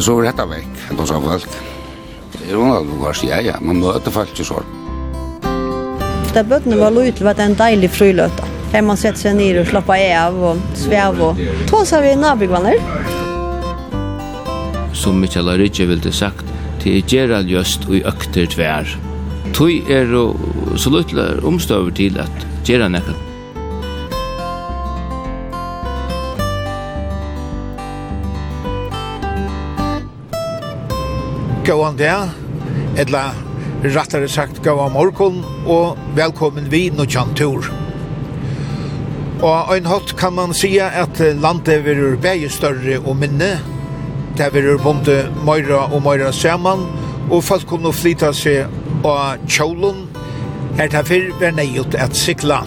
Men så er dette vekk, at hos har folk. Det er jo noe ja, ja, man møter folk ikke sånn. Da bøttene var lojt, var det en deilig fruløta. Her man setter seg ned og slapper av og svev og tåser vi nabigvanner. Som Mikael Rydje ville sagt, til Gerald Jøst og i økter tvær. Tøy er så løytler omstøver til at Gerald nekket Gåan der, eller rettare sagt gåan morgon, og velkommen vi Nuttjan Tur. Og en hatt kan man sia at landet vil være større og minne, det vil bonde møyra og møyra saman, og folk kunne flyta seg av kjolun, her ta fyrr var neiut at sikla.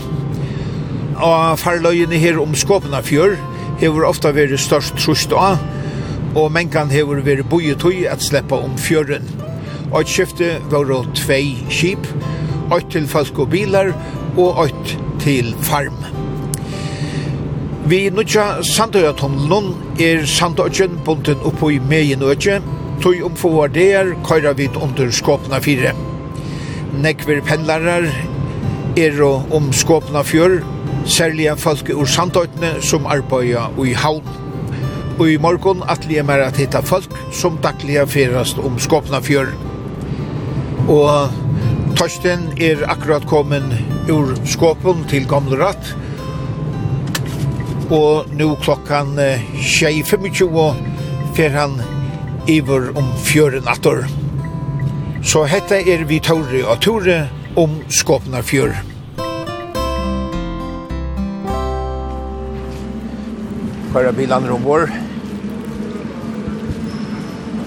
Og farløyene her om Skåpena fjør, hever ofta vært størst trust av, og mengan hefur veri boi tui at sleppa om fjøren. Og et skifte var tvei skip, ått til folk og bilar, og ått til farm. Vi nutja Sandøyatunnelen er Sandøyatun bunten oppo i Meienøtje, tog omfovar der køyra vid under skåpna fire. Nekver pendlarar er om skåpna fjør, særlig folk ur Sandøytene som arbeida i havn og i morgon atli er mer at hitta folk som dagliga ferast om Skåpna fjør. Og Torsten er akkurat kommen ur Skåpen til Gamle Ratt, og nu klokkan 25 fer han iver om fjøren attor. Så hetta er vi Tore og Tore om Skåpna fjør. Kvar er bilene om.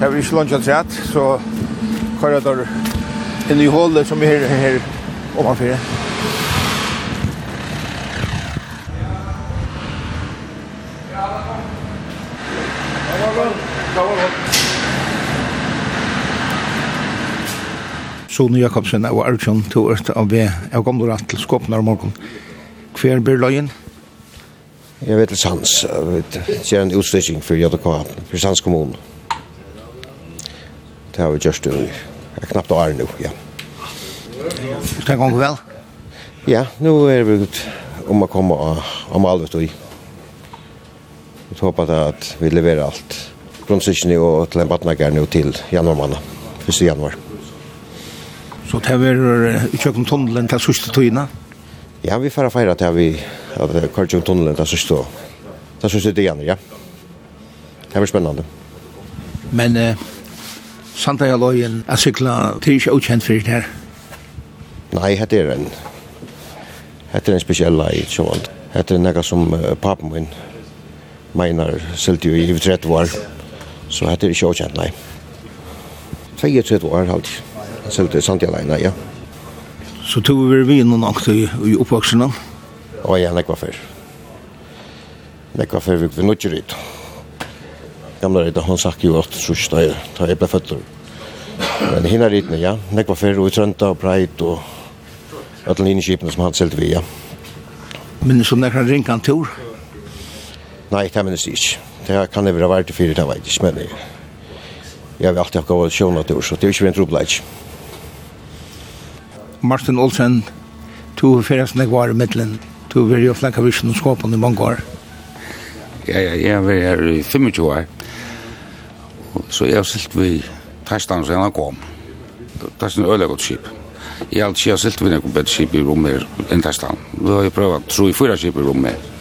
Det var ikke lunch trett, så kører der inn i hålet som er her omanfor. Sone Jakobsen og Arjun to ut av ved av gamle rett til Skåpnar morgen. Hver blir løyen? Jeg vet til Sands. Jeg vet, det er en utstyrking for JDK, for Sands kommune det har vi gjort det er knappt år nu, ja. Skal går gå vel? Ja, nu er vi ut om å komme av Malvet og i. Vi håper at vi leverer alt. Grunnsykkene og til en badnager nå til januarmannen, 1. januar. Så det er i kjøkken tunnelen til sørste tøyene? Ja, vi får feire til vi at kjøkken tunnelen til sørste tøyene. Det sørste tøyene, ja. Det er spennende. Men... Eh, Santa Jaloien a sykla, det er ikke ukjent det her. Nei, hette er en, hette er en spesiell i sjåan. Hette er nega som uh, papen min meinar silti i 30 år, så hette er ikke ukjent, nei. 32 år halt, silti Santa Jaloien, ja. Så tog vi vi noen akt i i oppvaksina? Å ja, nekva fyr. Nekva fyr vi nødger ut. Ja gamla rita, hon sagt jo at trus da er, ta ebla føtter. Men hinna ritene, ja, nekva fyrir og i Trønda og Breit og alle linjeskipene som han selte vi, ja. Men som nekra rinkan tur? Nei, det minnes ikke. Det kan jeg være vært i fyrir, det vet jeg ikke, men jeg, jeg vil alltid ha gått sjåna tur, så det er ikke vi en trobleik. Martin Olsen, to ferast nek var i middelen, to fyrir jo flakka visjon og skåpen i mange år. Ja, ja, jeg har vært her i 25 år. Så jeg har silt vi testan sen han kom. Det er en øyla godt skip. Jeg har ikke silt vi nekko bedre skip i rommet enn testan. Da har jeg prøvd tro i fyra skip i rommet.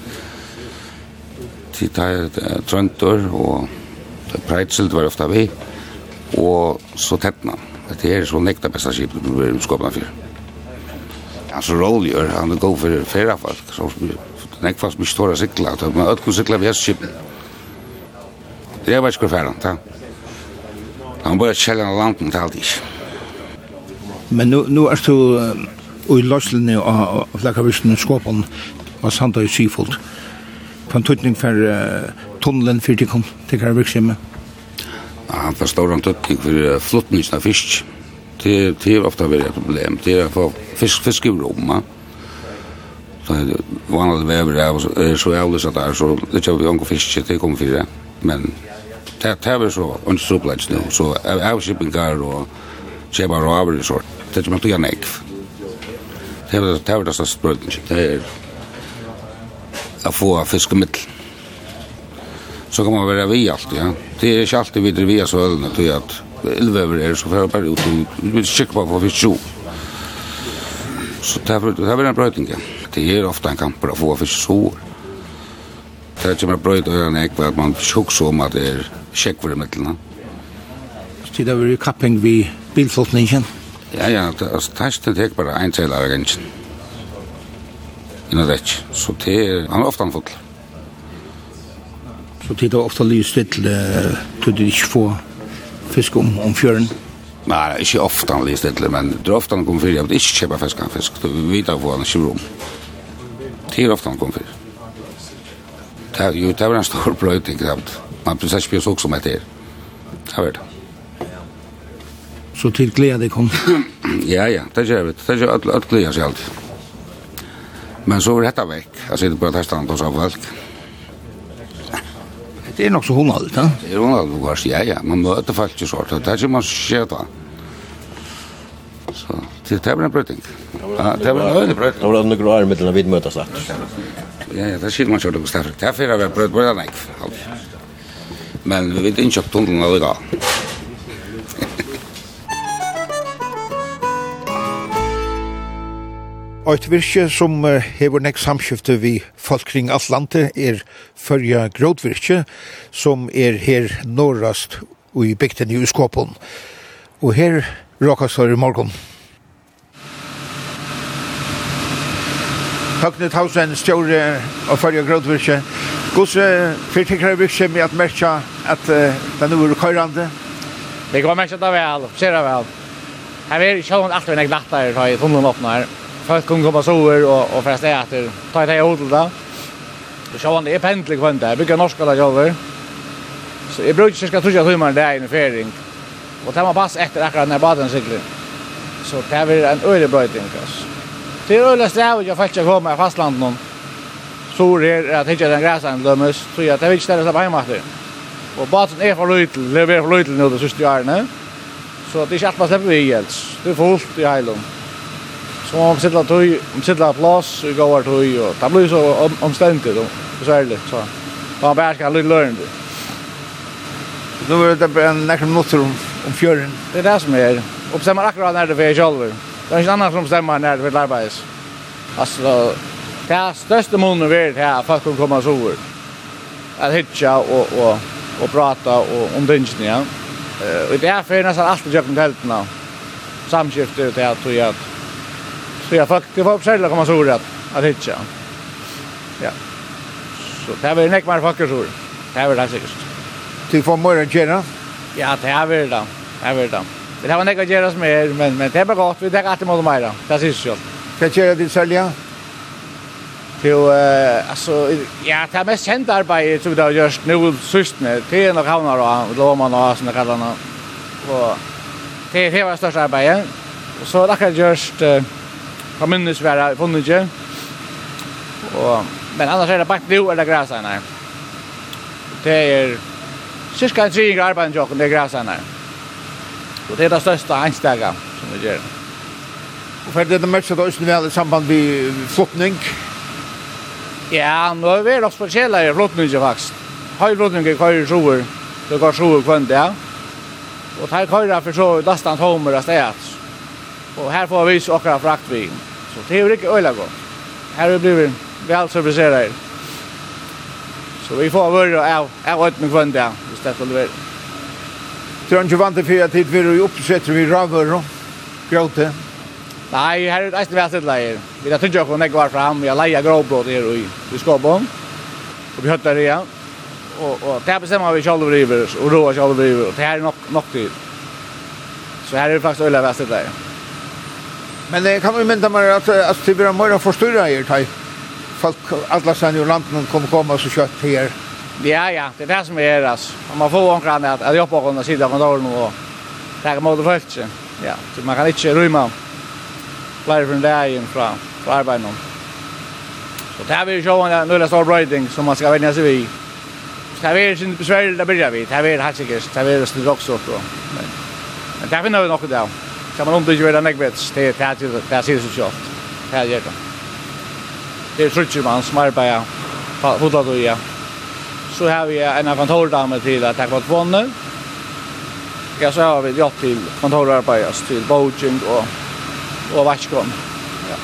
Til det er trøntor og det er preitselt var ofta vi og så tettna. Det er så nekta besta skip vi blir skåpna fyr. Han så rollier, han er god for fyrra folk, så nekfast mye stora sikla, men ötkun sikla vi er skip. Det er bare skur færan, takk. Han bare började av landen til alt ikke. Men nu, nu er du uh, i løslinni av och Fläkavisken i Skåpen av Sanda i Syfold. Kan tøtning for uh, tunnelen för till kom til hver Karvikshemme? Ja, han tar stor tøtning tutning flottningsen av fisk. Det, det är ofta et problem. Det er att få fisk, fisk i Roma. Så det vanligt väver är så jävligt så där så det er ikke vi omgå fisk det kommer fyra. Men det det er så en supplets nu, så avskippingar og kjema raver och sort. Det er man tog en ekv. Det er det er det så brøyden, det är å få fiskemiddel. Så kan man vara vi allt ja. Det är inte alltid videre vi er så ølene til att elvever är så fyrir bara ut, vi vil sikker på å vi fisk. Så det er en brötning. Det är ofta en kamper att få fisk så. Det är ikke mer brøyden, det er en ekv, at man sjukker som at det er sjekk i middelen. Så det var jo kapping vi bilfolkningen. Ja, ja, altså, det er bare en til av gensjen. Innan rett. Så det er, han er ofte anfull. Så det er ofta lyst til, du ikke få fisk om, om fjøren? Nei, ikke ofte han lyst til, men det er ofte han kom fyrir, jeg vil ikke kjøpe fisk av fisk, du vet av hva han ikke rom. Det er ofte han kom fyrir. Det, jo, det er en stor brøyting, det man precis blir så också med det. Jag vet. Så till glädje kom. ja, ja, det gör vi. Det gör att att glädje sig alltid. Men så är detta veck. Jag sitter på testan och så folk. Det är nog så hundralt, va? Det är hundralt, vad ska jag? Ja, man möter faktiskt så att det är man sköta. Så det tar en bröting. Ja, det var en bröting. Det var en grå arm mellan vid mötas. Ja, ja, det skiljer man så det går starkt. Därför är det bröt bröt nej. Alltid men vi vet inte att tungan är idag. Eit virke som hever nek samskifte vi folk kring alt landet er førja grådvirke som er her norrast og i bygden i Uskåpen. Og her råkast her i morgen. Høgne Tausen, Stjore og Førje Grådvirke. Gåse fyrtikkere virke med at merka at det nu er køyrande. Det går merka da vel, ser det vel. Her er sjån alt vi nek nattar her, i tunnelen åpner. Folk kan komma sover og, og fra sted etter, ta i det hodel da. Og sjån det er pendelig kvendt der, bygger norsk da sjåver. Så jeg bruker cirka trusja timmar der i en fering. Og tar man pass etter akkurat når baden sykler. Så det er en øyre brøyting, altså. Det är öliga strävet jag faktiskt kommer i fastlandet någon. Så det är att hitta den gräsan dömes. Så jag tar vitt ställe släppa hemma efter. Och baten är för liten, det är för liten nu det sista åren. Så det är inte att man släpper vi i helt. Det är fullt i heilom. Så man sitter tog, man sitter plats och går tog. Och det blir så omständigt och besvärligt. Så man bara ska lite lönn. Nu är det bara en näkrum notter om fjörren. Det är det som är. Och bestämmer akkurat när det är själv. Det är inte annars som bestämmer när det vill arbetas. Alltså, det är största månen vi är här, folk kan komma så ur. Att hitta och, och, och prata och, om dynsen, ja. Och det är för nästan allt vi gör med tälterna. Samskiftet och det här tror att Så jag fick det var själva komma så rätt att hitcha. Ja. Så det var näck mer fuckers så. Det var det säkert. Till för mer än Ja, det var det. Det var det. Det har nekka gjeras mer, men, men det er bare godt, vi tek alltid mål og meira, det synes jeg. Hva gjer du selja? Til, eh, altså, ja, det er mest kjent arbeid som vi har gjørst nå systene, det er nok havnar og låman og sånne kallar han, og det er det var største arbeidet, og så er det akkurat gjørst, eh, har minnes være funnet ikke, og, men annars er det bare nu er det græsene. Det er, cirka en tredje arbeid enn jokken, det er græsene. Ja Så det er det største einsteget som vi gjør. Og for det er det mørkset også vel i samband med flottning? Ja, nå er vi også spesielle i flottning faktisk. Høy flottning er køyre sjoer, det går sjoer kvendt, ja. Og her køyre for så lastan tomer av stedet. Og her får vi så akkurat frakt vi. Så det er jo ikke øyla godt. Her er vi blivit vel serviserer. Så vi får vare av, av øyne kvendt, ja, hvis det skulle være. Så han ikke vant til fyrir tid fyrir vi oppsetter vi ravur og gråte. Nei, her er det eisne vestet leir. Vi har tøtja okkur var fram, vi har leia gråbrot her i, i Skåbån. Og vi høttar det, ja. Og, og det her bestemmer vi kjallu driver, og roa kjallu driver, og det her er nok, nok tid. Så her er det faktisk øyla vestet leir. Men eh, kan vi mynda meg at, at det blir mer forstyrra her, folk, alla sen i landet kommer komma så kjøtt her. Ja, ja, det er det som er, altså. Om man får omkring att, att jobba på sidan av kontoren och tacka mot folk. Ja, så man kan ikke rymma flere från vägen fra, fra arbetet. Så det här blir ju en nulla stor brøyding som man skal vänja sig vid. Så det här är inte besvärligt att börja vid. Det här är helt säkert. Det här är snitt också. Men, men det finner vi nog idag. Så man undergör en äggvets. Det är det här det här ser så självt. Det här gör det. Det är trutjer man som arbetar. Hodat och ja så har vi en av kontordame till att ta bort vånnen. Ja, så har vi gjort till kontorarbetare, till Bojing och, och Vatskån. Ja.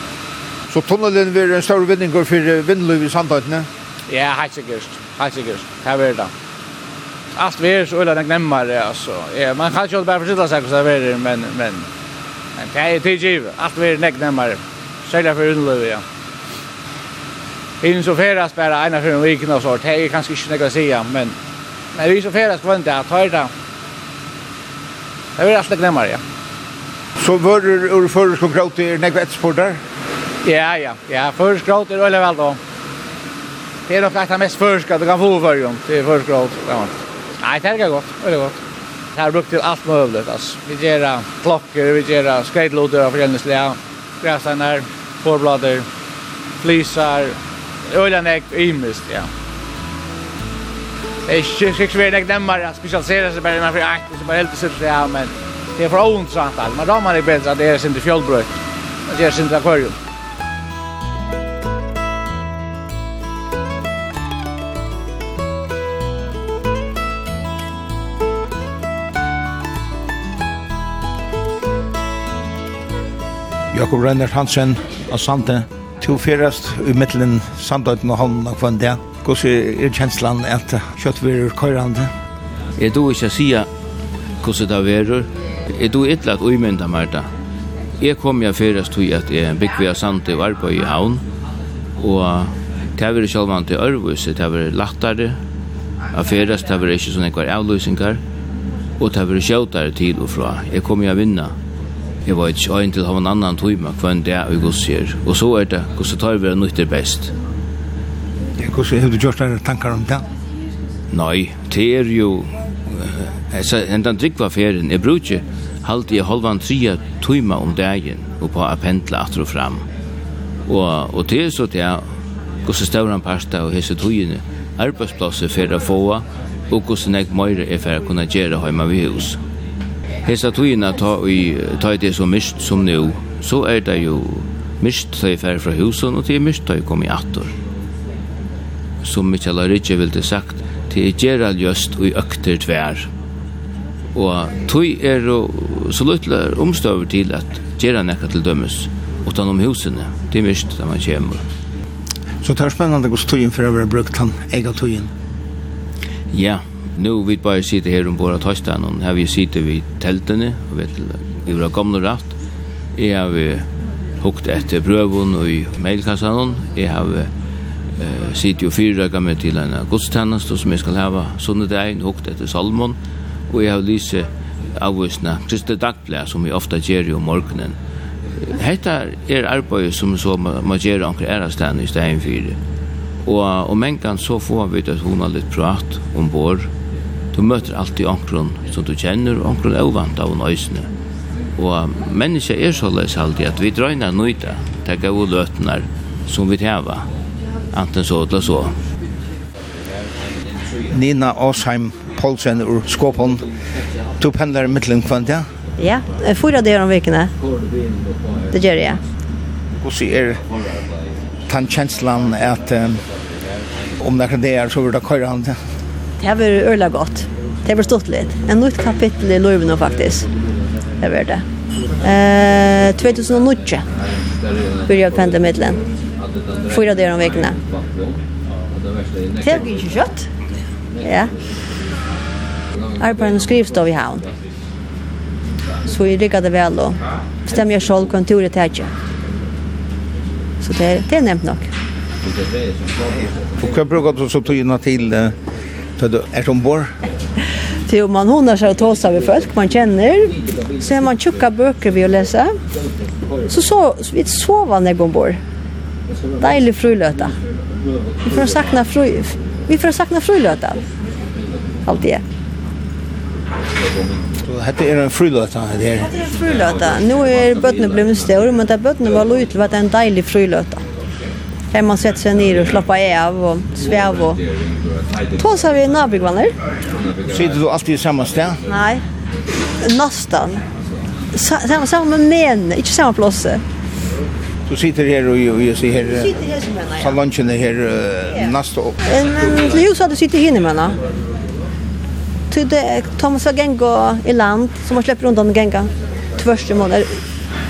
Så tunnelen blir en stor vinning för vindlöv i samtidigt? Ja, helt sikkert. Helt sikkert. Här blir det. Allt vi er så ölla den gnämmare altså. Ja, man kan ikke bare bara seg hvordan det er, men men men det är ju givet. Allt vi är gnämmare. Sälja för vindlöv ja. Hinn så färas bara ena för en vikna och så. Det är kanske inte något att säga, men men vi så färas var inte att ta det. Det är alltid glömmer ja. Så var det ur förskott i där. Ja, ja. Ja, förskott är det väl då. Det är nog faktiskt mest förskott du kan få för dem. Det är förskott. Ja. Nej, det är gott. Det är gott. Det har brukt till allt möjligt alltså. Vi gör klockor, vi gör skatelådor av förgällningsliga, gräsarna, fårblader, flisar, Øyland er ymist, ja. Det är inte så svårt att nämna å specialisera sig bara for akt, så bare helt sitt det her, men det er for åndsamt alt. Men da man er bedre at det är sin till fjallbrøk, at det är sin till akvarium. Jakob Rennert Hansen av Sande to ferast i mittelen samtøyden og hånden og kvann det. Hvordan er kjenslan at kjøtt kjøttverer køyrande? Jeg tror ikke sia sier hvordan det verur. Jeg tror ikke at uimynda meg det. Jeg kom jeg ferast tog at jeg bygg vi av sante og arbeid i havn. Og det har vært selvvann til Ørvus, det har vært laktare av ferast, det har vært ikke sånne kvar avløysingar Og det har vært sjøtare tid og fra. Jeg kom jeg vinna Jeg var ikke øyn til å ha en annan tøyma enn det er gos sier. Og så er det hvordan tar vi nytt er best. Ja, gos har du gjort dine tankar om det? Nei, det er jo... Altså, en den drikva ferien, jeg bruker halte jeg halvan tria tøyma om dagen og på å pendla at og fram. Og, og det er så det er gos stavran parsta og hese tøyene arbeidsplasser for å få og hvordan jeg møyre er for å kunne gjøre heima vi hus. Hesa tøyina ta i ta det så mist som nu, så er det jo mist tøy fer fra husen og til mist tøy kom i attor. Som Michael Ritchie ville sagt, til er gjeral just og i økter tvær. Og tøy er så luttler omstøver til at gjera nekka til dømes utan om husene, til mist da man kommer. Så det er spennende hvordan tøyen for å være brukt han, ega tøyen. Ja, yeah. Nu vi bara sitter här ombord våra tostan och här vi sitter vid teltene, och vet vi var gamla rätt. Jag har hukt efter brövon och i mailkassan. Jag har eh sitter ju fyra gamla till en gudstjänst som jag ska ha såna där hukt efter salmon och jag har lyse avvisna Kristi dagblad som vi ofta ger ju om morgonen. Hetta er arbeid som så man gjør anker ærestan i stedet for. Og, og mengan så får vi det hun har litt prat ombord, du møter alltid ankron som du kjenner, ankron er uvant av nøysene. Og menneska er så løs alltid at vi drøyner nøyta, teg av løtnar som vi teva, anten så eller så. Nina Åsheim Poulsen ur Skåpon, du pendler mittlen kvant, ja? Ja, jeg fyra det om vikene. Det gjør jeg. Og så er tannkjenslan at um, om det er det er så vil det køyre han til. Det har vært øyla godt. Det har vært stått litt. En nytt kapittel i løyvene faktisk. Det har vært det. Eh, 2009 började jag pendla mittlen. Fyra dagar om veckorna. Det är ju kött. Ja. Arbetar en skrivstav i havn. Så vi riggade väl då. Bestämmer jag själv kontoret här. Så det, det är nämnt nog. Och vad brukar du så tog till ta du är som bor. Till man honar sig och tåsar vid folk man känner. Så är man tjocka böcker vi att läsa. Så så vi sover när jag ombord. Dejlig frulöta. Vi får sakna fru. Vi får sakna frulöta. Allt det. Så hette er en frulöta här. Det är en frulöta. Nu är bötterna blivit större, men där bötterna var lojt var det en dejlig frulöta. Mm. Här man sätter sig ner och slappar av och sväv och tåsar vi nabigvannar. Sitter du alltid i samma ställe? Nej, nästan. Samma, samma men, inte samma plats. Du sitter här och jag ser här. Sitter här som menar jag. Salongen är här uh, nästa upp. Men det är hade du sitter här menar. Till det Thomas har gänga i land som har släppt runt den gänga. Tvärs i månader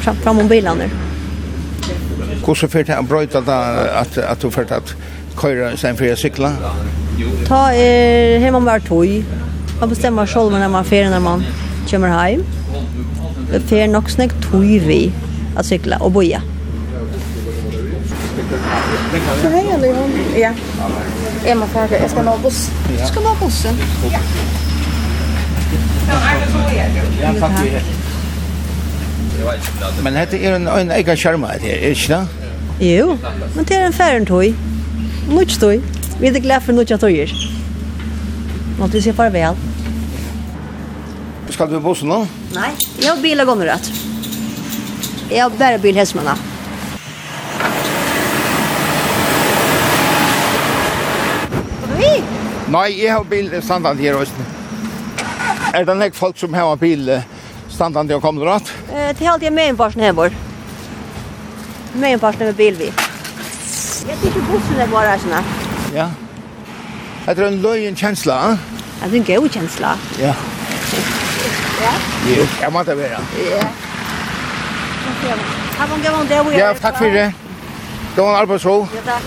fram, fram om bilarna. Hvordan fyrt jeg brøyta da at, at du fyrt at køyra sen fyrir sykla? Ta er heima var tog. Man bestemmer sjolv når man fyrir når man kommer heim. Fyrir nok snakk tog vi at sykla og boja. Så henger det. Ja. Jeg må ferdig. Jeg skal nå buss. Du skal nå bussen. Ja. Ja, takk. Men hette er en, en egen skjerma her, er ikke det? Jo, men det er en færen tøy. Nuts tøy. Vi er glad for nuts tøyer. Måtte vi se farvel. Skal du på bussen nå? Nei, jeg har bil og gående rett. Jeg har bare bil hestmanna. Vi? Nei, jeg har bil standard her også. Er det nek folk som har bil? Eh, standande och kommer rätt. Eh, till allt jag med en parsen hemmer. Med en parsen med bil vi. Jag tycker bussen är bara såna. Ja. Jeg tror en löjen känsla. eh? Ja, det er en god känsla. Ja. Ja? Jo, jag måste vara. Ja. Takk for det. Ja, tack för det. Det var en arbetsro. Ja, tack.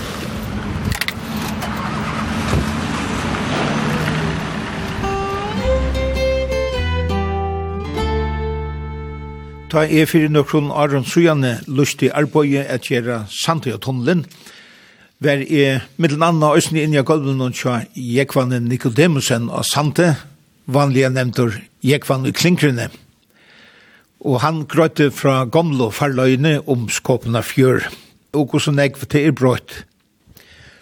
Ta er fyrir nøkron Aron Sujane lustig arbeid at gjøre Sandøya tunnelen, ver er middelen anna òsne inni av gulven og tja Jekvanen Nikodemusen og sante, vanlige nevntor Jekvan i Klinkrene. Og han grøyte fra gamle farløyene om skåpene fjør, og hvordan jeg var til er brøyt.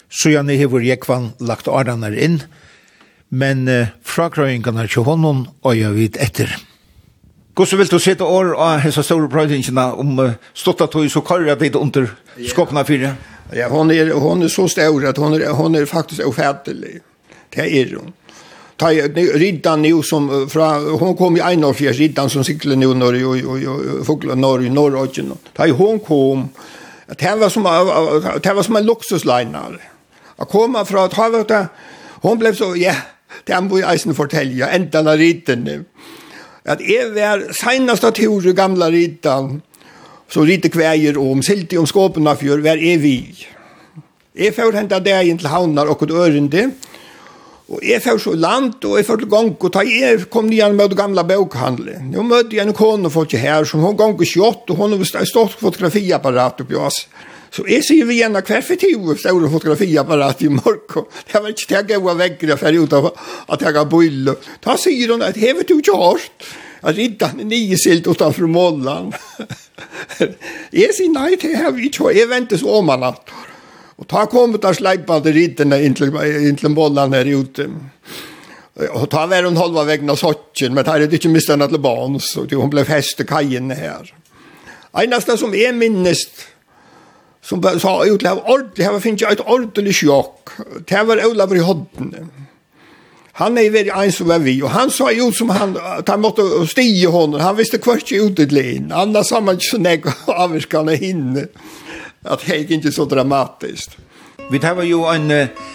Sujane hever Jekvan lagt Aranar inn, men frakrøyingene til honom og jeg vet etter. Hvordan vil du sitte år av hessa store prøydingene om uh, stått tog så karriere det under skåpene fire? Ja, hon är hon är så stor att hon är hon är faktiskt ofärdelig. Det är hon. Ta riddan nu som fra hon kom i en av fjärde riddan som cyklade nu norr och och fåglar norr i norr och norr. Ta hon kom att det var som det var som en luxuslinare. Att komma från att ha hon blev så ja, det han var ju eisen fortälja ända när riten. nu at jeg var senast tur i gamla ritan, så rite kveier om silti om skåpen av var jeg vi. Jeg får henta deg inn til havnar og et ørende, Og jeg får så land, og jeg får til gang, og da jeg kom nyan med det gamle bøkhandlet. Nå møtte jeg en kone folk her, som hun gang og skjått, og hun har stått fotografiapparat oppi oss. Og Så jeg sier vi gjerne hver for tio store fotografiapparat i morgen. Det var ikke det jeg var vekker for utenfor at jeg har bøyla. Da sier hun at hevet du ikke hørt at riddan er nye silt utenfor målen. jeg sier nei, til har vi ikke hørt. Jeg så om han at. Og ta kom ut av sleipande riddene inntil målen her ute. Og ta var hun halva veggen av sottjen, men her er det ikke mistet henne til barn, så hun ble fest til kajen her. Einasta som er minnest, som sa ut av ord, det var finnes jeg et ordentlig sjokk. Det var Olav i hodden. Han er veldig en som var vi, og han sa jo som han, at han måtte stige honom, han visste kvart ikke ut et lin, annars har man ikke sånn jeg ska hinne, at det gikk ikke så dramatiskt. Vi tar jo en, uh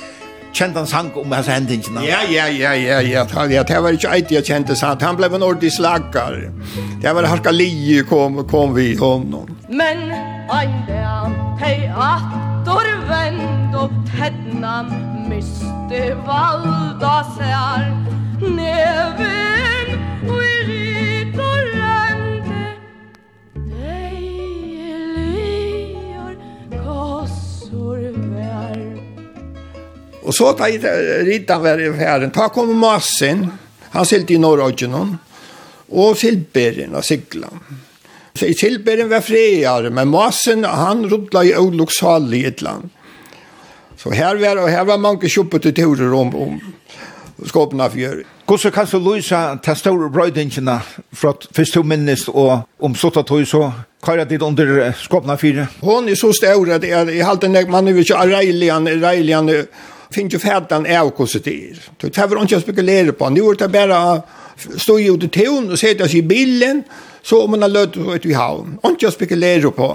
kjent han sang om hans hendingen. Ja, ja, ja, ja, ja, ja, det var ikke eit jeg kjente sant, han ble en ordentlig slaggar. Det var halka li kom, kom vi honom. Men ein der, hei attor vend og tennan miste valda sær, neven, og i Og så tar ritan var i färden. Ta kom massen. Han silt i norrögenen. og silberna och siglan. Så i silberna var friare. Men massen han rodla i oloksal i ett land. Så här var, här var många köpet i turer om, om skåpna fjör. Hvordan kan du løse til store brøydingene fra først du minnes og om sluttet tog så kører dit under skåpna fjør? Hun er så stor at jeg, jeg halte nek man er ikke reilig, reilig, finner ju färdan av hvordan det er. Det tar ikke å spekulere på. Nå er det bare å stå i ut i tøen og sette seg i bilen så om man har løtt ut i havn. Ikke å spekulere på.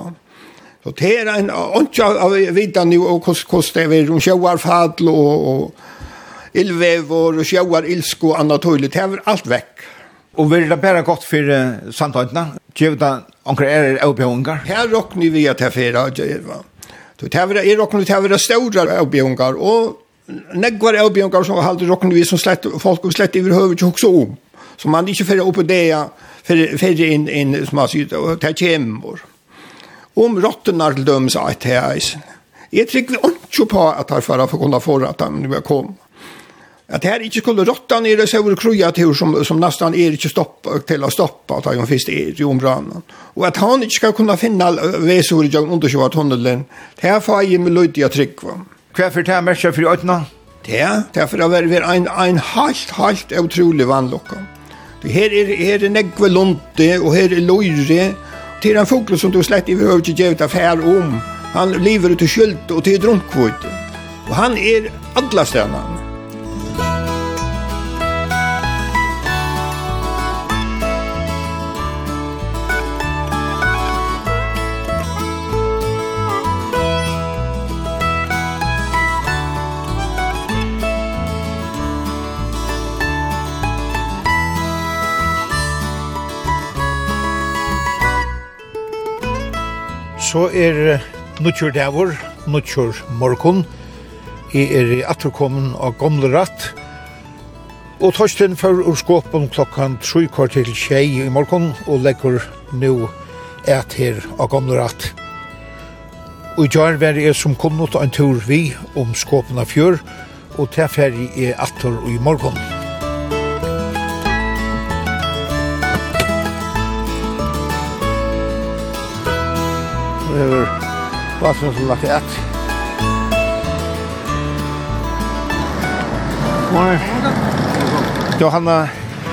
Så det er en inte av vita nu och kost kost det är og, og och og och sjöar ilsko och annat tydligt. Det er alt vekk. Og vil det bare godt for uh, samtøyntene? Gjør det omkring er oppgjøringer? Her råkner vi at det jeg fyrer. Det er råkner til å være store oppgjøringer. og negvar avbjöngar som har halvt rocken vi som slett folk och slett över huvudet också om så man inte för uppe det för för in in som har sitt och ta kemmor om rottorna till döms att här is jag tycker vi inte på att här förra för kunna få att han nu kom att här inte skulle rotta ner det så vore kroja till som som nästan är inte stoppa till att stoppa att han finns i området och att han inte ska kunna finna väsor jag undersöka tunneln här får jag med löjt jag tryck Hva for det er mest for øyne? Det er, det er for å være en, en helt, helt utrolig vannlokka. Her er, her er negve lunte, og her er løyre. Det er en fugl som du slett ikke behøver ikke gjøre affær om. Han lever ut i skyld og til drunkvod. Og han er alle stedene. så er nutjur dævor, nutjur morgon. Jeg er i atterkommen av gamle ratt. Og Torsten før ur skåpen klokkan 3 kvart til tjei i morgon og legger nu et her av gamle ratt. Og i jar var jeg som kom nå en tur vi om skåpen av fjør og til ferdig er atter i morgon. hefur vassen som lagt ett. Morgon. Johanna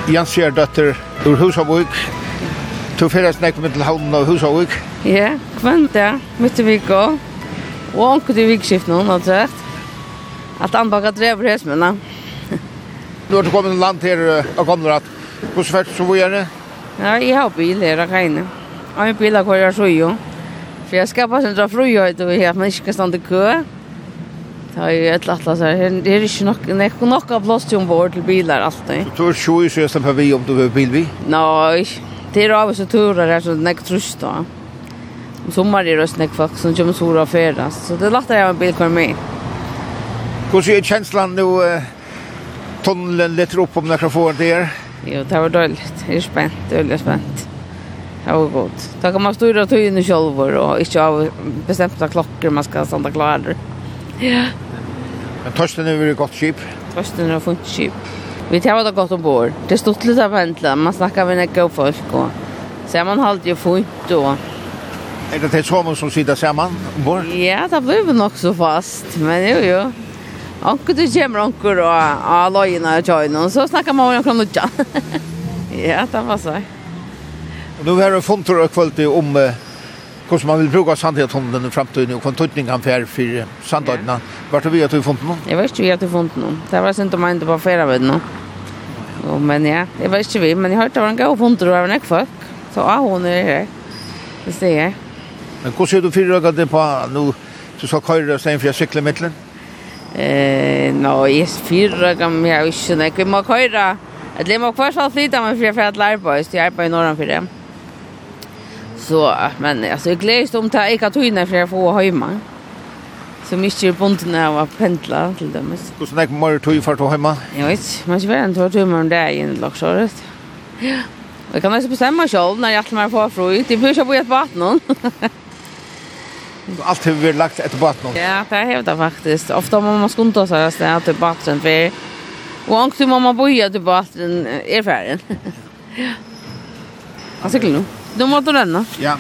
Jansjær døtter ur Husavuk. Du fyrir snakk med til havnen av Husavuk. Ja, kvendt ja, mitt i vika. Og anker til vikskift nå, har sagt. At han bare drever hesmene. Du har kommet til land her og kommer at hvordan fært så hvor gjerne? Ja, jeg har bil her, jeg kan. Jeg har bil her, jeg så jo. Ja. För jag ska bara sända fröjt och här men inte kan stanna kö. Ta ju ett lattla så här. Det är ju nog nej nog av plats till ombord till bilar alltid. Du tror ju så jag för vi om du vill vi? Nej. Det är av så turer där så näck trust då. Om sommar är det snäck folk som kommer så och färdas. Så det lättar jag en bil kvar med. Hur ser känslan nu tunneln lite upp om nekra får det där? Jo, det var dåligt. Jag är spänt, jag är spänt. Det var godt. Da kan man styra tøyene selv og ikke av bestemte klokker man skal standa klare. Ja. Men Torsten er veldig godt skip? Torsten er funnet skip. Vi tar var det godt ombord. Det er stort litt av pendler. Man snakker med nekka og folk. Og så er man alltid funnet og... Er det til sånn som sitter sammen ombord? Ja, det blir vi nok så fast. Men jo, jo. Anker du kommer anker og, av løgene og tjøyene, så snakker man om noen kroner. ja, det var sånn. Och nu har vi funnit och kvällt om eh, hur man vill bruka sandhetshunden i framtiden och kontutning han för för sandhetshunden. Vart har vi att vi funnit någon? Jag vet inte vi att vi funnit någon. Det var inte om man inte bara färra vid någon. Och, men ja, jag vet inte vi, men jag har hört att han gav funnit och var en folk. Så ja, hon är här. Det ser jag. Men hur ser du fyra det på nu? Du ska köra sen för jag cyklar mittlen? Eh, nå, jeg er no, jag fyra kan jag inte. vi må köra. Jeg må først ha flytta meg, for jeg får et lära på. Jag är på i norran for det. Så, men alltså jag gläds om det jag tog innan för jag får hemma. Så mycket är bunden av att pendla till dem. Hur snäck mer tog för att ta hemma? Jag vet, man ska vara en två timmar om det är en laxåret. Ja. Och kan alltså bestämma själv när jag kommer på fröj. Det blir så på ett vatten. Allt har vi lagt ett vatten. Ja, det är det faktiskt. Ofta må man skunta sig att det är till vatten. För... Och angst må man boja till vatten är färden. Ja. Alltså, klart nu. Då måste du lämna. Ja.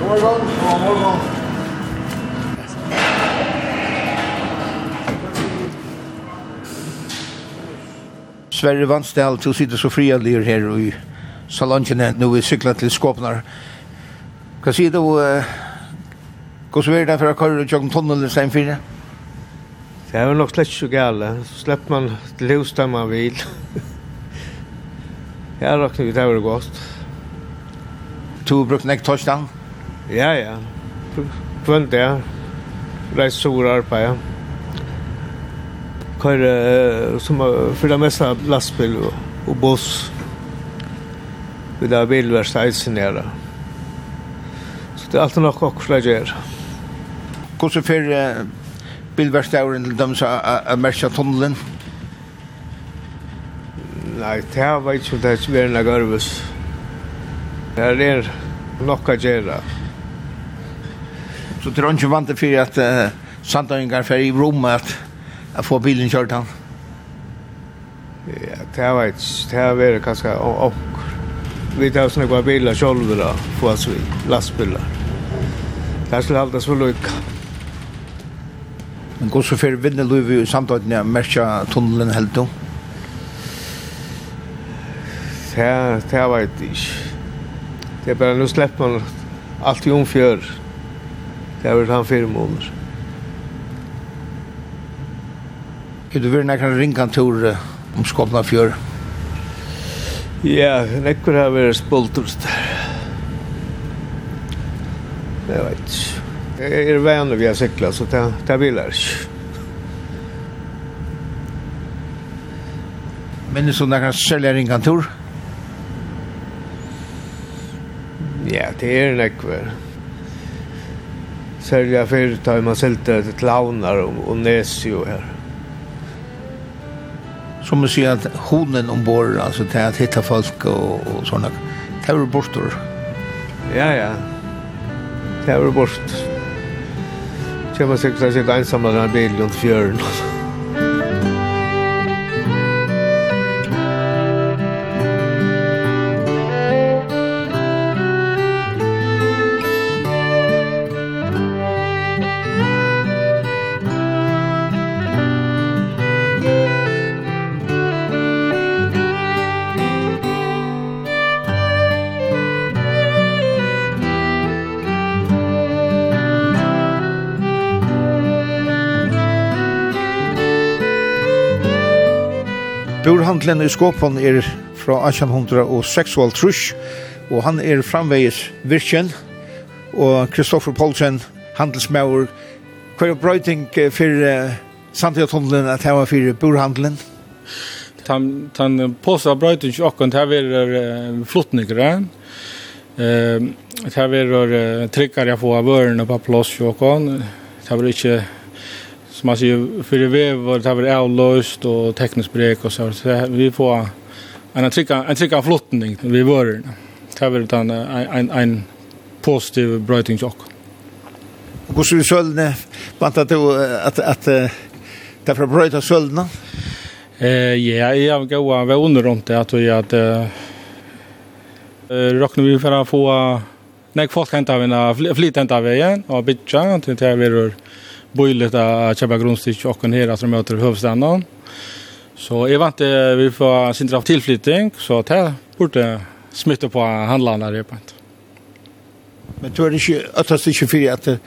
God morgon, god morgon. Sverre Vansdal, du sitter så fria lir her i salongen nu vi syklar til Skåpnar. Hva sier du, uh, Hvordan er det for å køre og kjøkken tunnel i stedet fire? Det er jo nok slett ikke gale. Så slipper man til hus der man vil. Jeg råkner vi det var godt. Du har brukt nek torsdag? Ja, ja. Kvønt det. Reist sår arbeid, ja kör som för det mesta lastbil och, och buss. Vi där bilverkstaden nere. Så det är alltid något också där hvordan fer uh, bilverkstauren til dem som er merkja tunnelen? Nei, det er vært ikke det som er enn gørves. Det er nokka gjerra. Så det er ikke vant til at uh, Sandøyngar fer i rommet at, at få bilen kjørt han? Ja, det har vært, det har vært kanskje åkker. Vi tar sånne gode biler selv da, få oss vi, lastbiler. Det er skulle alltid så lykke. Men går så fyrir vinne luiv i samtøyden ja, merkja tunnelen helt du? Det, er, det veit jeg ikke. Det er bare, nu slipper man alt i omfjør. Det er vært han fire måneder. Er du vært nekkar ringantur om Skåpna fjør? Ja, nekkar har vært spultur. Det veit ikke jag är vän vi har cykla så det det vill. Men det så där kanske säljer en kontor. Ja, det är en kvar. Sälja företag man säljer till clownar och, och Nesio här. Som man säger att honen ombord, alltså till att hitta folk och, och sådana. Det är bortor. Ja, ja. Det är bortor. Kjemmer sikkert sikkert ensamla den bilen rundt fjøren. Storhandlen i Skåpen er fra 1806 og trusk, og han er framvegis virkjen, og Kristoffer Poulsen, handelsmauer, Hva er brøyting for uh, Sandhjatunnelen at her var for burhandelen? Han, han påstår brøyting ikke okkur, det er uh, flottningere, uh, det er uh, tryggere å får av vørene på plass, og det er ikke som man säger för det vev var det har varit avlöst och teknisk brek och så så vi får en trycka en trycka flottning vi var det har varit en en en positiv brighting jock. Och hur skulle själva vänta då att att därför bröta själva? Eh ja, jag går var under runt det att vi att eh rocknar vi för att få Nei, folk hentar vi, flyt hentar vi igjen, og bytja, til det er vi bojlet att köpa grundstyck och en hela som möter huvudstaden. Så jag vant vi får sin draft tillflyttning så att här borde smitta på handlarna det på. Men tror du inte att det är för att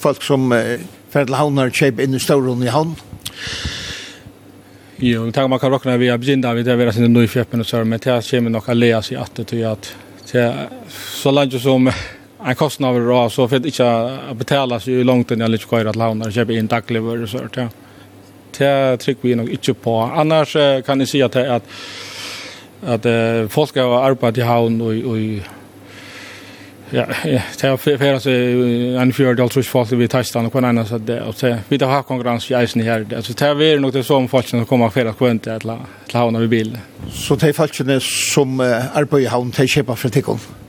folk som för att havnar köp in i stora i hamn? Jo, det man kan räkna vi har begynt vi det vi har sin nyfjäppen och så men det kommer nog att läsa i att det att så länge som en kostnad över då så för att inte betala så ju långt än jag lite kvar att låna och köpa in dagligvaror så där. Det trycker vi nog inte på. Annars kan ni se att att att folk har arbetat i havn och och Ja, det har fyrir seg en fjörd alt trus folk vi testar og kvann så det, og så vi har konkurrens i eisen her, altså det er nok det som folk som kommer fyrir la til havna vi bil. Så det er folk som arbeid i havn, de kjepar fra tikkene?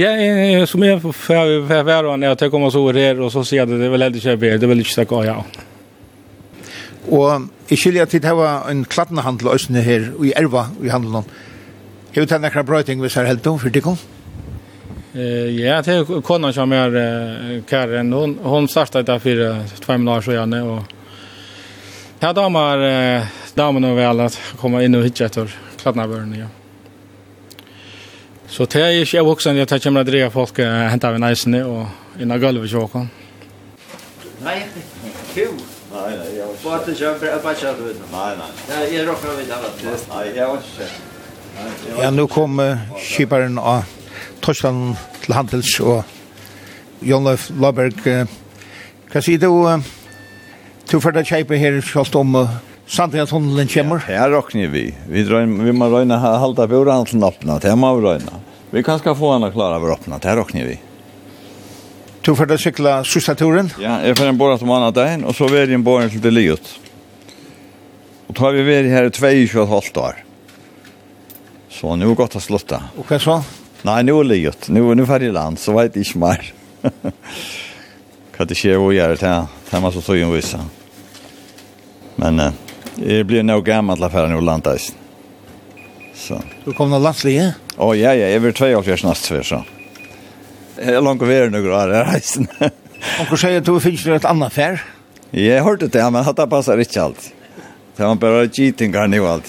Ja, som jag för för og når jeg tar komma så her, og så sier ser det det vel inte ikke bedre, Det er vel ikke sikkert, ja. Og jeg i at det var en klattende klatnahandel ösne här i Erva i handelen. Jag vet inte några bra ting vi er helt om, for det kom. Eh ja, det är konan som är Karen. Hon hon startade där för två månader sedan och ja, damer damerna väl att komma in och hitta efter klatnabörnen. Ja. Så det er ikke jeg voksen, jeg tar kommer til å dreie folk hentet av neisene og innan gulvet til åkken. Nei, kul. Nei, nei, jeg har ikke. Bare til kjøper, jeg bare kjøper ut. Nei, nei. Jeg råkker vidt av det. Nei, jeg har ikke. Ja, nå kom kjøperen av Torsland til Handels og Jon Løf Laberg. Hva sier du? Du får da kjøpe her, selv om Samtidig at tunnelen kommer? Ja, her råkner vi. Vi, drøn, vi må røyne her, halda bjørhandelen åpna, det må vi røyne. Vi kan skal få henne klara over åpna, det råkner vi. Du får da sykla sista turen? Ja, jeg får en båret om annet dagen, og så vil jeg en båret til det livet. Og da har vi vært her i 22,5 år. Så nå er det godt å slutte. Og hva så? Nei, nå er det livet. Nå er det ferdig land, så vet jeg ikke mer. Hva det skjer å gjøre er til, det er masse tøyen viser. Men... Uh, Jeg blir nog gammal till affären i landet. Så. Du kom någon landslige? Å, oh, ja, ja, jeg vil tvei og fjers nast før, så. Jeg er langt å være noe år jeg reisen. Og hva sier du, finnes du et annet fær? Jeg hørte det, men det passer ikke alt. Det var bare cheatingar nu alt.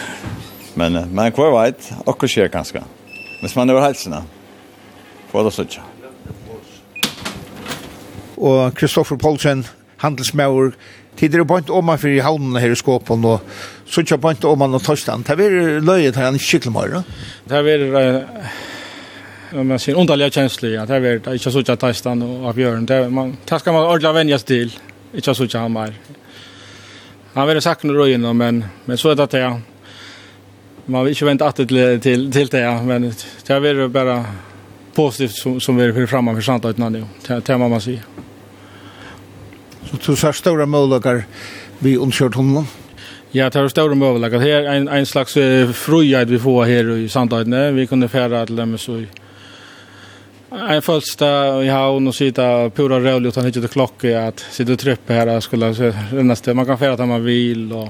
men, men hva vet, og hva skjer ganske. Hvis man er over helsene, får det sånn. Og Kristoffer Poulsen, handelsmauer, Tid er bant om man för i havnen här i skåpen och så kör bant om man och torstan. Det är löjet här en cykelmorgon. Det är om man ser underliga känslor ja, det är inte så att torstan och Björn. det man taskar man ordla vänjas till. Inte så att han mer. Han vill sagt nu röjen men men så är det att man vill inte vänta att till till till det men det är bara positivt som som för framan för sant att nu. Det det man man säger. Så du ser stora möjligheter vid omkört honom? Ja, det är stora möjligheter. Det är en, en slags uh, fröjd vi får här i Sandhöjden. Vi kunde färra till dem så i en första i havn och sitta pura rörlig utan hittat och klocka att sitta och tröppa här skulle nästa man kan färra där man vill och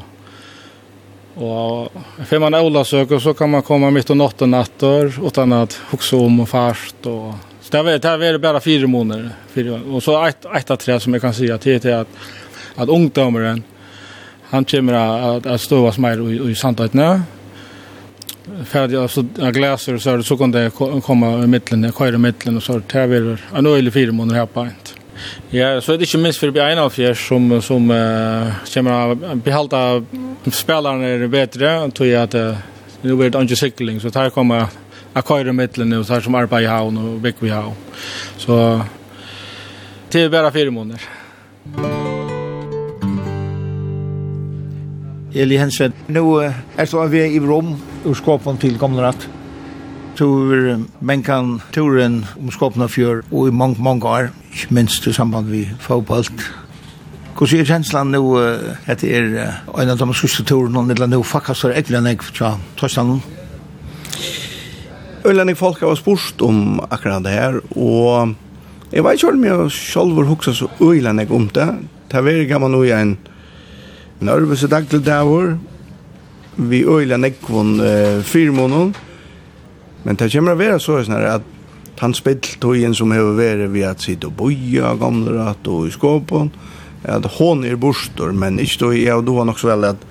Och för man är olasök så kan man komma mitt och natten nattor utan att huxa om och fast och Så det är det är bara fyra månader fyra och så ett ett att tre som jag kan säga till till att att ungdomaren han kommer att att stå som mer i Santaitna. Färdig alltså jag så det så kan det komma i mitten, köra i mitten och så där var en öle fyra månader här på inte. Ja, så det inte minst för en av er som som uh, kommer att behålla spelarna är bättre tror jag att uh, nu blir det inte cykling så tar kommer jag kör i mitten och så här som arbetar i havn och bygg vi havn. Så det är bara fyra månader. Eli Hensen, nu är så vi i Rom och skapar till kommer att tur men kan turen om skapna fjör och i många många år minst i samband med fotball. Kus är känslan nu att det är en av de största turen och det är nu faktiskt är äckligen jag tror. Øylanding folk har spurt om akkurat det her, og jeg vet ikke om jeg selv hukser så øylanding om det. Det var gammel noe en nervøse dag til det her. vi øylanding kvon uh, fire måneder, men det kommer å være så sånn at han spilt tøyen som har vært ved at sitte og boja gamle rett og i skåpen, at hon er bostor, men ikke tøy, jeg og du har nok så vel at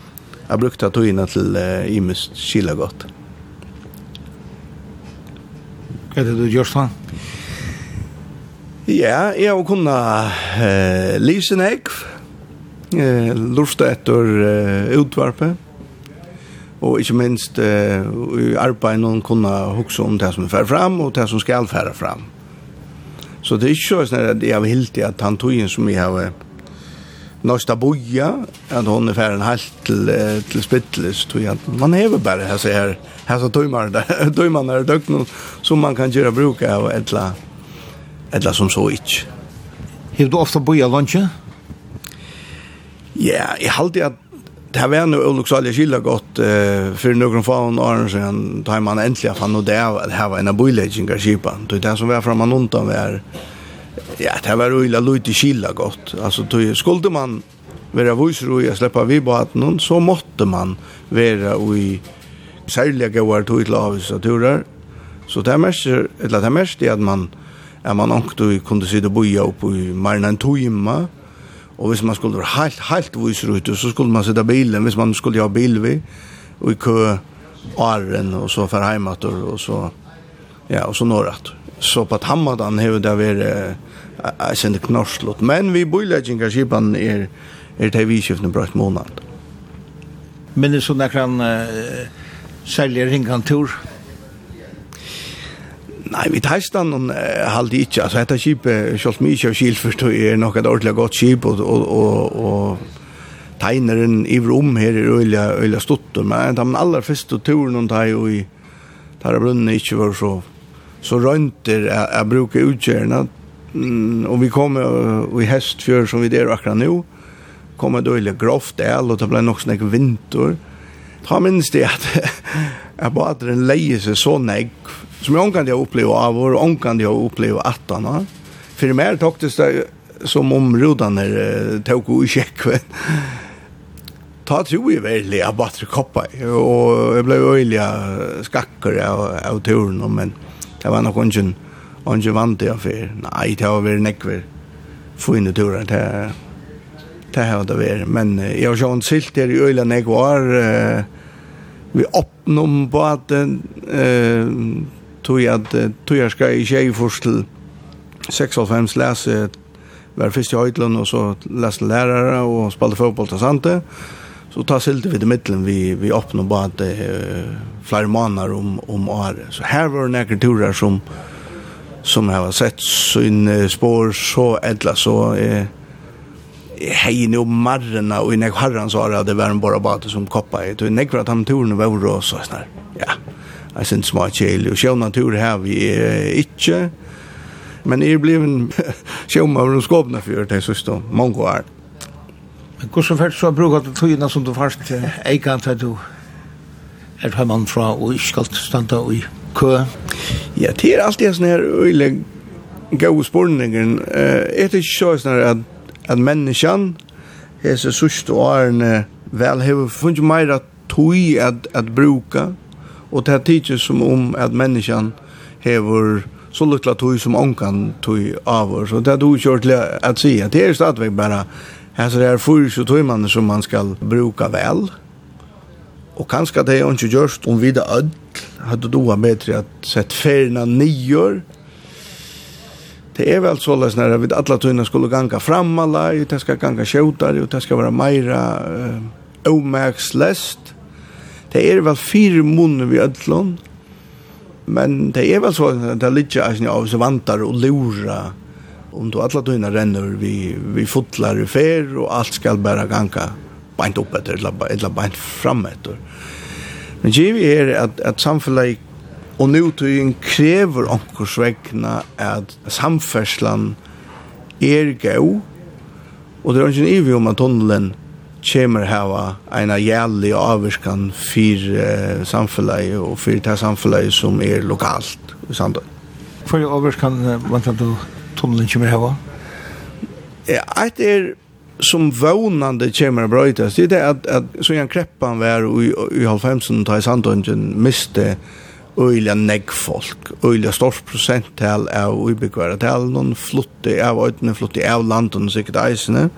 jeg brukte tøyene til uh, imest kila godt. Hva er det du gjør sånn? Ja, jeg har kunnet uh, lyse en egg, uh, lurte etter uh, utvarpet, og ikke minst uh, i arbeidet noen kunne huske om det som er fram og det som skal fære fram. Så det er ikke sånn at jeg har helt i at han tog som jeg har Norsta boja, att hon är færen helt til, till spittles, tror jag Man hever bare her, så her, her så døymer der, när der dök som man kan gjøre bruka av etla, etla som så ich hur du ofte boja lunch Ja, i halde at det var nu olycksalige skilda gott eh, för några fan år sedan, då man äntligen fann och det var en av bojläggningar skipan. Det är det som var framan undan var Ja, det var illa lite skilla gott. Alltså då skulle man vara visro i att släppa vid båten så måste man vara i särliga gåar till avisa turer. Så det mest eller det mest är att man är man också kunde se det boja upp i marnen tojma. Och hvis man skulle vara helt helt visro ute så skulle man sätta bilen, hvis man skulle ha bil vi och i kö arren och så för hemåt och så ja och så norrat. Så på Tammadan hur det var jeg sender knorslått. Men vi bøylegginga skipan er, er til vidskiftene et måned. Men det er sånn nekran uh, selger ringkantor? Nei, vi teistan uh, halde ikkje. Altså, dette skipet, sjålt mykje av skilfyrst, er nok et ordentlig godt skip, og, og, og, og tegneren i rom her er øyla, øyla stuttur, men de aller første turen hun tar jo i Tarabrunnen ikke var så så røynter jeg, jeg bruker utgjørende Mm, och vi kommer och i hästfjör som vi der akkurat nu kommer då lite grovt el og det blir nog sånn vinter. Ta minst det at jeg bare att den lejer så nägg som jag omkant jeg opplever av och omkant jeg jag at att han för mer toktes det som om rodene uh, tok og check ta tro i väl jag bare koppa och jag blev öliga skakker av, av turen men det var nog inte Og ikke vant det affær. Nei, det har vært nekver. Få inn i turen, det det har det vært. Men jeg har sjån silt her i øyla nekvar. Uh, Vi oppnåm på at uh, tog jeg at tog jeg skal i tjej først til 96 lese var først i Høytlund, og så leste lærere og spalte fotboll til Sante. Så ta silte vi til middelen vi, vi oppnå bare at uh, flere måneder om, om året. Så her var det nekker turer som, som har sett sin spår så ädla så är hej nu marrna och när herran sa det var en bara bara som koppa i och när att han torn var då så snar Ja. Jag syns små chill och sjön natur här vi inte men är bliven sjöman och skåpna för det så står många år. Men hur så färs så brukar det tjäna som du fast eikant att du är hemman från och ska standa och kø? Ja, det er alltid sånn her øyelig gode spurningen. Uh, er det ikke sånn at, at menneskene, hese sørste årene, vel har funnet mer at tog at, at bruka, og det er tidlig som om at menneskene har så lukkla tog som ångan tog av oss, og det er du kjørt til å si at det er stadigvæk bare Alltså det är fyrs och man som man ska bruka väl. Och kanske det är inte just om vi det ödl hade då med att sett färna nior. Det är väl så läs när vi alla tunna skulle ganga fram alla, det ska ganga skjutar och det ska vara mera eh, omaxlest. Det är väl fyra munner vi ödlon. Men det är väl så att det ligger alltså av så vantar och lura om du alla tunna renner vi vi fotlar i fär och allt skall bara ganga bänt upp efter eller bänt fram efter. Men givet er at, at samfunnet og nutøyen krever omkurs vegna at samferdslan er gau, og det er ikke ivig om at tunnelen kommer hava eina jævlig avvirskan fyr uh, samfunnet og fyr det samfunnet som er lokalt i Sandøy. Hva er avvirskan vant at tunnelen kommer hava? Ja, et er som vånande kommer att brötas det är att, att så en kreppan var i, i halvfemsen ta i sandungen miste öjliga neggfolk öjliga stort procenttal av ubyggvara tal, någon flottig av öjtene, flutti av landen, sikkert eisene,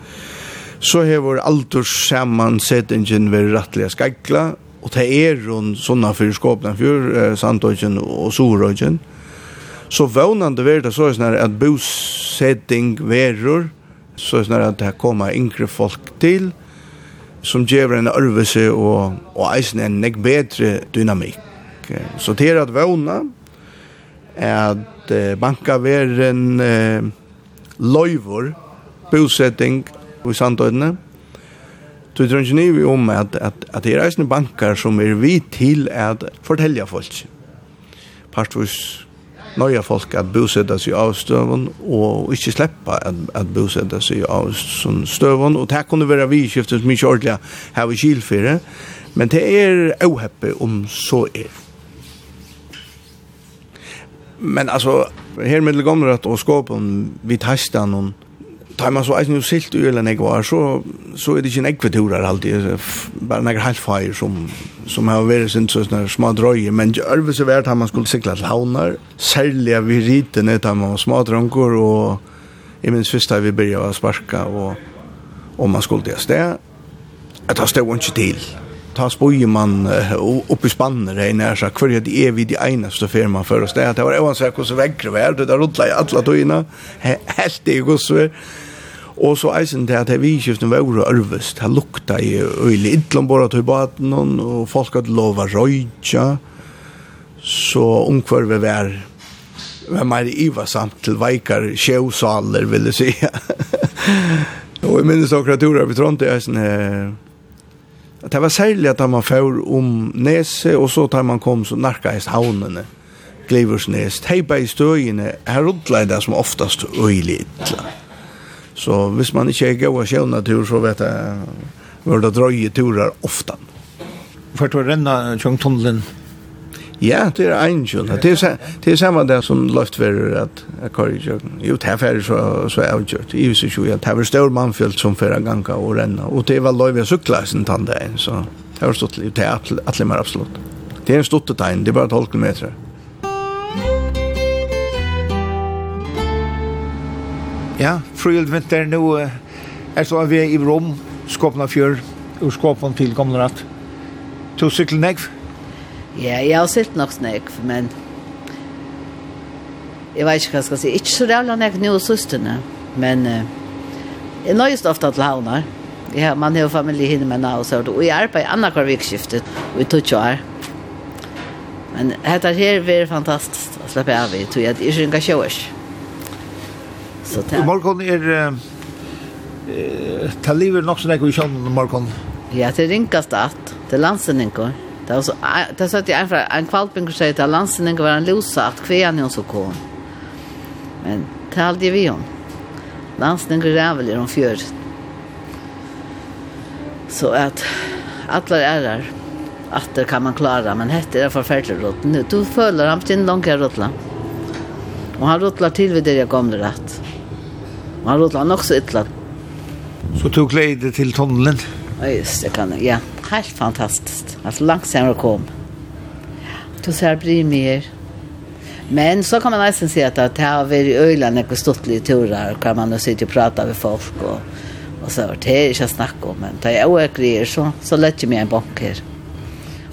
så hever aldurs sammansetningen vært rattliga skagla, og det er hon sånna fyrir skåpna fyrir eh, Sandøyken og Sorøyken. Så vånande ver det så er sånn at bosetting verur, så er det at det kommer yngre folk til, som gjør en ørvelse og, og eisen en nek bedre dynamikk. Så det er at vågna, at banka veren eh, løyvor, bosetting i sandøyene, Så det ikke ikke om at, at, at det er eisne bankar som er vi til at fortelja folk. Partvis nøye folk at bosette seg av støven, og ikke slippe at, at bosette seg av støven, og det kunne være vidskiftet mye ordentlig her i Kilfire, men det er auheppe om så er. Men altså, her med det gamle og skåpen, vi testet noen tar man så eisen jo silt ui eller jeg var, så, så er det ikke en ekveturer alltid, bare noen helt feir som, som har vært sin sånne små drøye, men det er vært at man skulle sikla til havner, særlig av vi riten av man små drønker, og i minns først vi byrja å sparka, og, og man skulle til sted, at det stod ikke til. Ta spøyer man opp i spannet, det er nær sagt, for det er vi de eneste fer man fører sted, det var uansett hvordan vekker vi er, det er rutla i alle tøyene, helt i hvordan Og så eisen til at det vidskiften var ordet ørvest. Det lukta i øyelig idlom bare til baten, og folk hadde lov å røyja. Så omkvarve var var mer ivasamt til veikar sjøsaler, vil jeg si. og jeg minnes akkurat turer vi trådte eisen her. At det var særlig at man får om Nese, og så tar man kom så narka i havnene. Gleiversnes, teipa i støyene, her rundleida som oftast øyelig idlom. Så hvis man ikke er god av sjøvnatur, så vet jeg, hvor det drøye turer ofte. For å renne Kjøngtunnelen? Ja, det er en kjønn. Det er, det er samme det som løft for at jeg kører i kjøkken. Jo, det er ferdig så, så er jeg avgjørt. I viser jo at det er større mannfjølt som fører en gang og renne. Og det var løy løyve sykla sin tann så det var stått litt. Det er atle mer absolutt. Det er en stått tegn, det er bare 12 meter. Ja, Frøyld vinter nu er så vi i Rom, Skåpna Fjør, og Skåpna til gamle natt. To sykkel negv? Ja, jeg har sett nok nägg, men jeg vet ikke hva jeg skal si. Ikke så rævla negv nu og systerne, men uh, jeg nøyest ofte til havner. Ja, man har familie hinne med och så, og jeg arbeider i hver vikskiftet, og jeg tog år. Men dette her er fantastisk å slippe av i, tror jag att jag inte kan Så det... I är er... Eh, ta livet nog så där i kjønnen i morgen. Ja, det rinkas det at. Det er. Det var så... Det satt jeg en fra... En kvalping sier til var en losa at kvean så kom. Men det halde vi om. Landsendinger är väl i de fjör. Så att alla är där att det kan man klara men hette är förfärligt rot nu då följer han till långa rotla och han rotlar till vid det jag kommer rätt Man rullar nok så ytla. Så tog glede till tunneln? Ja, just det kan jag. Ja, helt fantastisk. Altså langsamt å komme. Du ser blir mer. Men så kan man nästan se att det har varit i när och stått lite turar kan man sitta och prata med folk och, och så det är inte snack om men det är oäckligare så, så lätt ju mig en bank här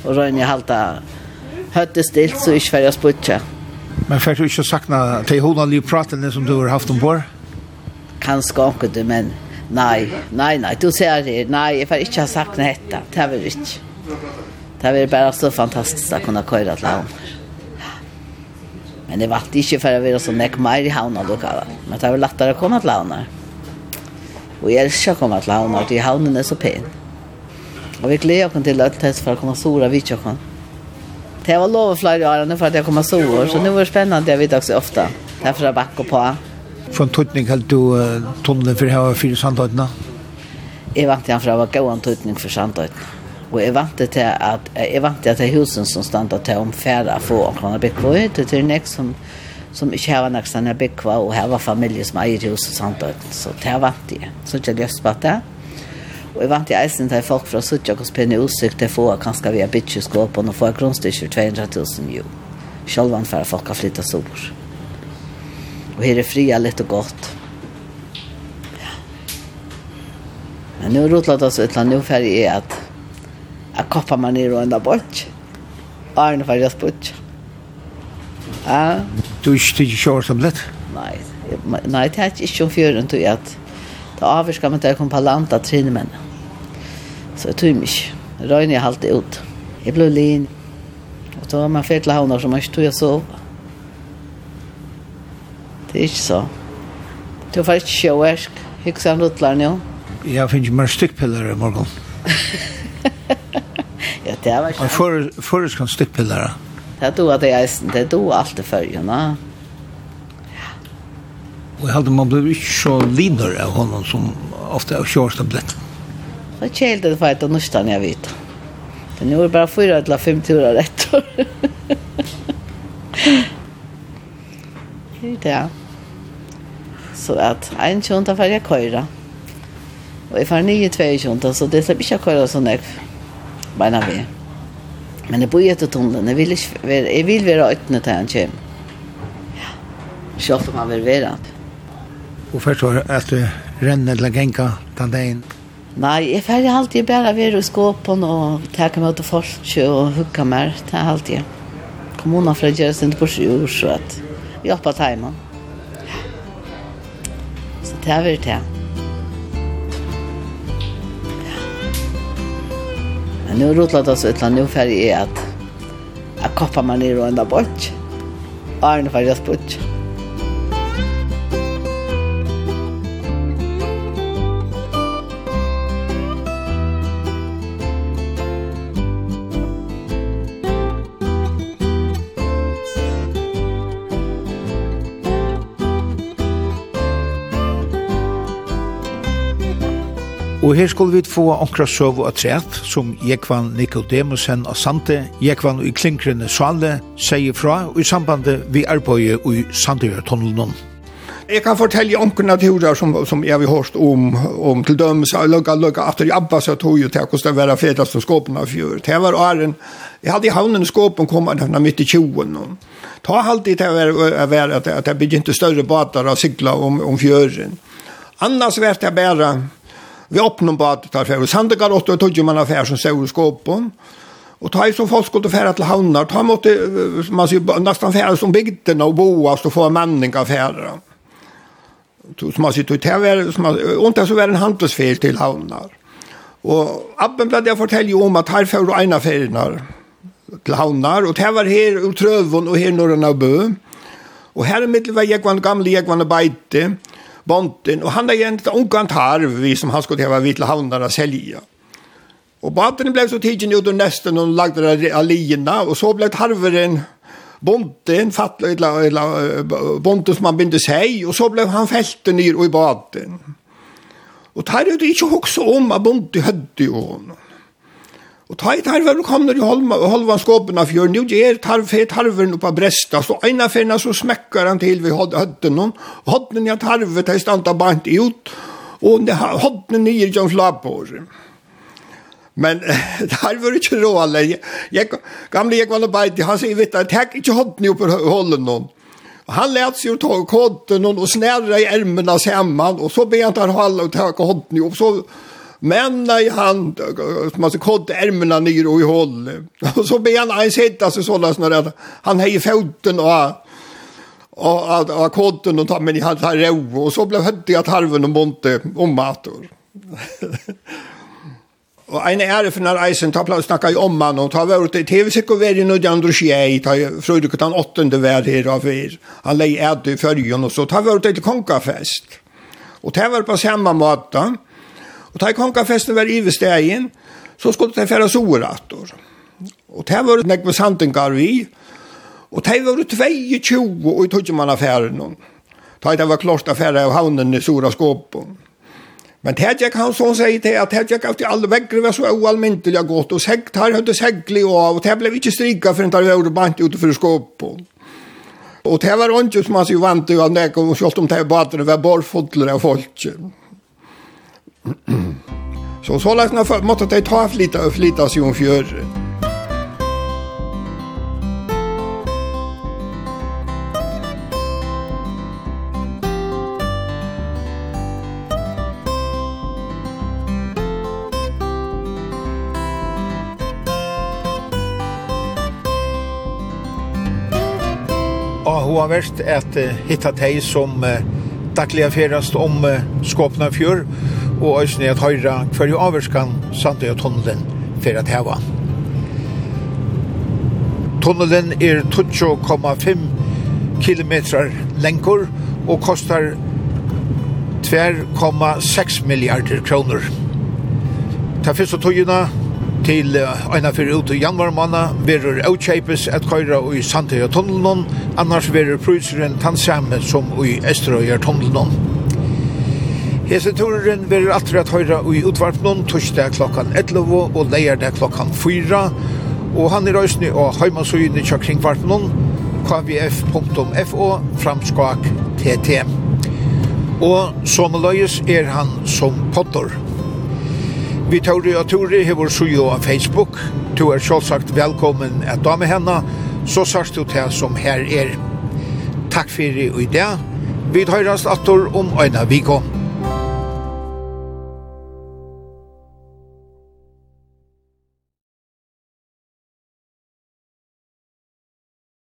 och rönja halta hötte stilt så inte för jag sputja Men för du inte sakna till hon har ju pratat som du har haft om på? skaka akkurat, men nej nej nej du ser det, nej jag får inte ha sagt noe hette, det er vel. Det er bara så fantastiskt att kunna köra till havn. Men det var inte för att vara så näck mer i havn, men det var lättare att komma till havn. och jeg elsker å komme til havn, till havnen är så pen. och vi gläder oss till att det för att komma sora vid tjocken Det var lov och flera år för att jag kommer sora, så nu var det spännande jag vet också ofta därför er jeg bakker på för en tutning helt du tunneln för här för sandhöjderna? Jag vant jag för att gå en tutning för sandhöjderna. Och jag vant till att jag vant att det är husen som stannade till om färra få och kunna bygga på ut. Det är en som som inte har nok sånne byggva, och här var familie som äger hus och sånt, så det vant jeg. Så jag löst på det. Och jag vant jeg eisen till folk från Suttja och Spinne Usyk till få kanske via bytjeskåpen och få grunnstykker 200 000 ju. Självan för att folk har flyttet sår. Og her er fria litt og godt. Ja. Men nu rotlet oss ut, nu färg är at jeg kopper meg ned og enda bort. Arne färgas bort. Ja. Du er ikke kör som litt? Nei. Nei, det er ikke om fjøren, tog jag att då avskar man å komme på land av trinne menn. Så jeg tog mig. Røyne jeg halte ut. Jeg ble lin. Og så var man fyrt til havner som man ikke tog jag sove. Det er ikke så. Du får ikke sjøversk. ikke sånn utlar nå. Jeg finner mer stykkpiller i morgen. ja, det var ikke... For, Forrest kan stykkpiller. Det er du at jeg er... Det er du alltid før, følgende. Ja. Og jeg hadde man blivit ikke så lider av honom som ofte er kjørst av blitt. Det er kjeldet for et av nystan jeg vet. Det er jo bare fyra eller fem turer etter. Det er det så att en tjonta får jag köra. Och jag får nio två tjonta så det släpper jag köra sån där. Bara vi. Men det bor ju ett tunnel. Jag vill jag vill vara öppnet här en tjej. Ja. Schafft man vill vara. Och förstår att du renner eller gänka dagen? Nei, jeg får alltid bare være i skåpen og takke meg til folk og hugge meg. Det er alltid. Kommunen for å gjøre sin kurs i år, så at vi hjelper til hjemme det er vært det. Men nå rotlar det så utland, nå färg är at jeg kopper meg ned og enda bort. Arne färgas bort. Og her skulle vi få onkra søv og træt, som Jekvan Nikodemusen og Sante, Jekvan i klinkrene Svale, sier fra i sambandet vi arbeidet i Sandøyertunnelen. Jeg kan fortelle onkerne turer som, som jeg har hørt om, om til dømes, jeg lukka, lukka, at jeg abba så tog jo til hvordan det var fredast som skåpen av fjør. Det var åren, jeg hadde i havnen skåpen kom av mitt i tjoen. Ta alltid til å være at jeg begynte større bater å sykla om, om fjøren. Annars var det bare Vi öppnade på att ta färg. Sandegar åtta och tog man affär som såg skåpen. Och ta i så folk skulle färra till hamnar. Ta emot man så nästan färra som bygden och boas och få manning affärer. Som man sitter till tv, som man, inte så var en handelsfär till hamnar. Och abben blev jag fortälja om att här får ena färgerna till havnar och det var här ur Trövon och här norra av Och här i mitten var jag var gamla jag var bäte bonden och han är egentligen ungan tarv som han skulle ha vid till handlarna sälja. Och båten blev så tidigt ut och nästan och lagde där alierna och så blev tarveren bonden fattade eller, eller bonden som han binde sig och så blev han fällt ner i båten. Och tar det inte också om att bonden hade ju honom. Og ta i kom kommer i holma, holva skåpen av fjøren, jo gjer tarv, tarven oppa bresta, så ena finna så smekkar han til vi høtten hon, høtten ja tarvet, hei standa bant ut, og høtten nye som slapp på oss. Men der var ikke rå alle. Jeg, gamle jeg var beid, han sier, vet du, takk ikke hånden opp i hålen noen. Han lät sig ta kåten och snärra i ärmarna samman och så ber han hålla och ta kåten och så Männa i hand, man så kod ärmarna ner och i håll. Och så ber han, en sitta sig sådana snarare, han hejer foten och och att att kodden och ta men i hans ro och så blev hött att halven och monte om mator. och en är för när isen tar plats snackar ju om man och tar vart i tv sig och värden och andra tjej tar Fredrik utan åttonde värd här av er. Han lägger ät i färjan och så tar vart till konkafest. Och det var på samma måte. Og da kongafesten var i stegen, så skulle de fære sorator. Og det var nek med sandingar vi, og det var 22 og i tog man affæren. Da det var klart affære av havnen i sora skåpen. Men det gikk han sånn sier til at det gikk alltid alle vekkere var så ualmyndelig godt, og seg her hadde seglig av, og det ble ikke strikket for en tar vore bant utenfor skåpen. Og det var ikke som man sier vant til at nek, og selv om det var bare var borfodler av folket. Så så lagt när måste det ta lite och flita sig om fjör. avverst at uh, hitta teg som uh, dagliga ferast om uh, Skåpna fjör og eisne at høyra hver jo avvirskan Sandøya tunnelen for at heva. Tunnelen er 2,5 kilometrar lengur og kostar 2,6 milliarder kroner. Ta fyrst og togina til eina fyrir ut i januarmanna verur avkjeipes at køyra i Sandøya tunnelen, annars verur pruseren tansamme som i Esterøyer tunnelen. Hese turen verir alltid at høyra i utvarpnån, torsdag klokkan 11 og leierdag klokkan 4. Og han er røysni og heimasøyene tja kringvarpnum kvf.fo framskak tt. Og som løyes er han som potter. Vi tar det av Tore hever sujo av Facebook. Du er selvsagt velkommen at dame henne, så sørst du til som her er. Takk for i dag. Vi tar oss atter om øyne vikånd.